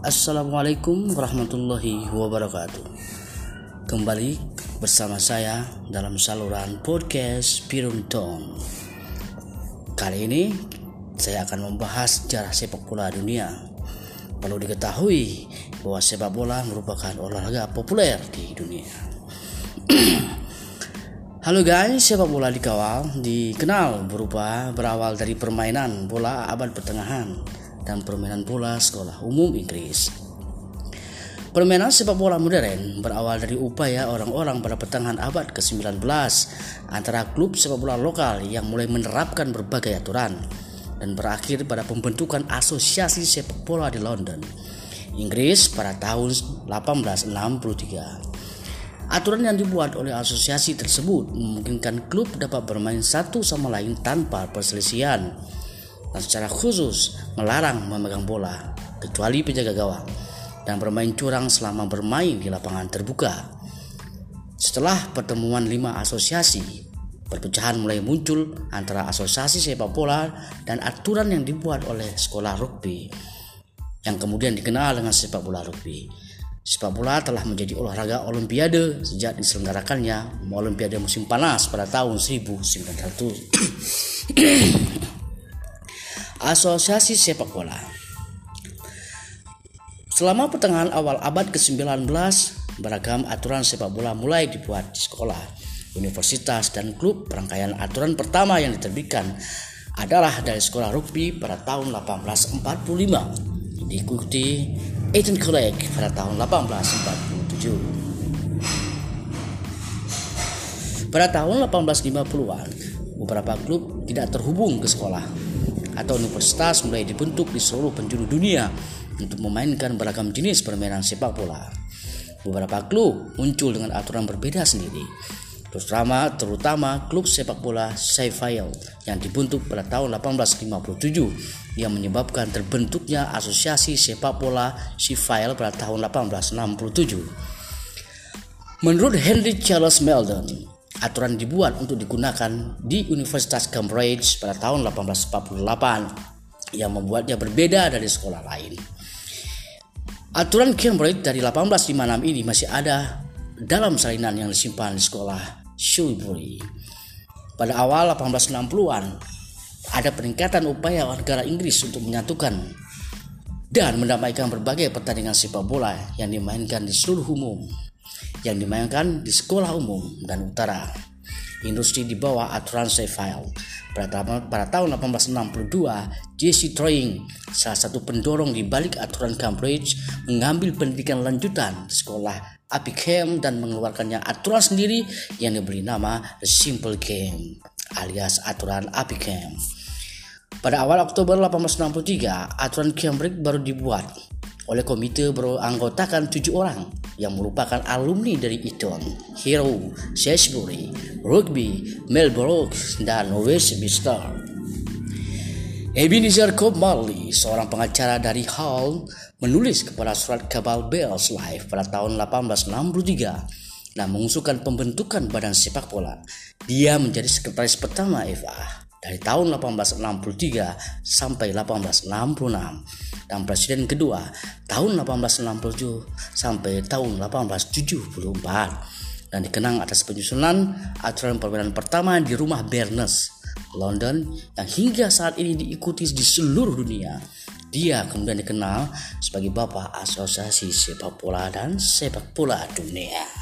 Assalamualaikum warahmatullahi wabarakatuh. Kembali bersama saya dalam saluran podcast Pirunton Kali ini saya akan membahas sejarah sepak bola dunia. Perlu diketahui bahwa sepak bola merupakan olahraga populer di dunia. Halo guys, sepak bola dikawal dikenal berupa berawal dari permainan bola abad pertengahan dan permainan bola sekolah umum Inggris. Permainan sepak bola modern berawal dari upaya orang-orang pada pertengahan abad ke-19 antara klub sepak bola lokal yang mulai menerapkan berbagai aturan dan berakhir pada pembentukan asosiasi sepak bola di London, Inggris pada tahun 1863. Aturan yang dibuat oleh asosiasi tersebut memungkinkan klub dapat bermain satu sama lain tanpa perselisihan dan secara khusus melarang memegang bola kecuali penjaga gawang dan bermain curang selama bermain di lapangan terbuka. Setelah pertemuan lima asosiasi, perpecahan mulai muncul antara asosiasi sepak bola dan aturan yang dibuat oleh sekolah rugby yang kemudian dikenal dengan sepak bola rugby. Sepak bola telah menjadi olahraga olimpiade sejak diselenggarakannya Olimpiade musim panas pada tahun 1900. Asosiasi Sepak Bola Selama pertengahan awal abad ke-19, beragam aturan sepak bola mulai dibuat di sekolah, universitas, dan klub. Rangkaian aturan pertama yang diterbitkan adalah dari sekolah rugby pada tahun 1845 diikuti Eton College pada tahun 1847. Pada tahun 1850-an, beberapa klub tidak terhubung ke sekolah atau universitas mulai dibentuk di seluruh penjuru dunia untuk memainkan beragam jenis permainan sepak bola. Beberapa klub muncul dengan aturan berbeda sendiri, terutama terutama klub sepak bola Sheffield yang dibentuk pada tahun 1857 yang menyebabkan terbentuknya asosiasi sepak bola Sheffield pada tahun 1867. Menurut Henry Charles Meldon, aturan dibuat untuk digunakan di Universitas Cambridge pada tahun 1848 yang membuatnya berbeda dari sekolah lain. Aturan Cambridge dari 1856 ini masih ada dalam salinan yang disimpan di sekolah Shrewsbury. Pada awal 1860-an, ada peningkatan upaya negara Inggris untuk menyatukan dan mendamaikan berbagai pertandingan sepak bola yang dimainkan di seluruh umum, yang dimainkan di sekolah umum dan utara. Industri di bawah aturan Sheffield. Pada, pada tahun 1862, Jesse Troying, salah satu pendorong di balik aturan Cambridge, mengambil pendidikan lanjutan di sekolah Apicam dan mengeluarkannya aturan sendiri yang diberi nama The Simple Game alias aturan Apicam. Pada awal Oktober 1863, aturan Cambridge baru dibuat oleh komite beranggotakan tujuh orang yang merupakan alumni dari Eton, Hero, Salisbury, Rugby, Melbourne, dan Westminster. Ebenezer Cobb Marley, seorang pengacara dari Hull, menulis kepada surat Kabal Bells Live pada tahun 1863 dan mengusulkan pembentukan badan sepak bola. Dia menjadi sekretaris pertama FA dari tahun 1863 sampai 1866 dan presiden kedua tahun 1867 sampai tahun 1874 dan dikenang atas penyusunan aturan permainan pertama di rumah Bernes London yang hingga saat ini diikuti di seluruh dunia. Dia kemudian dikenal sebagai Bapak Asosiasi Sepak Bola dan Sepak Bola Dunia.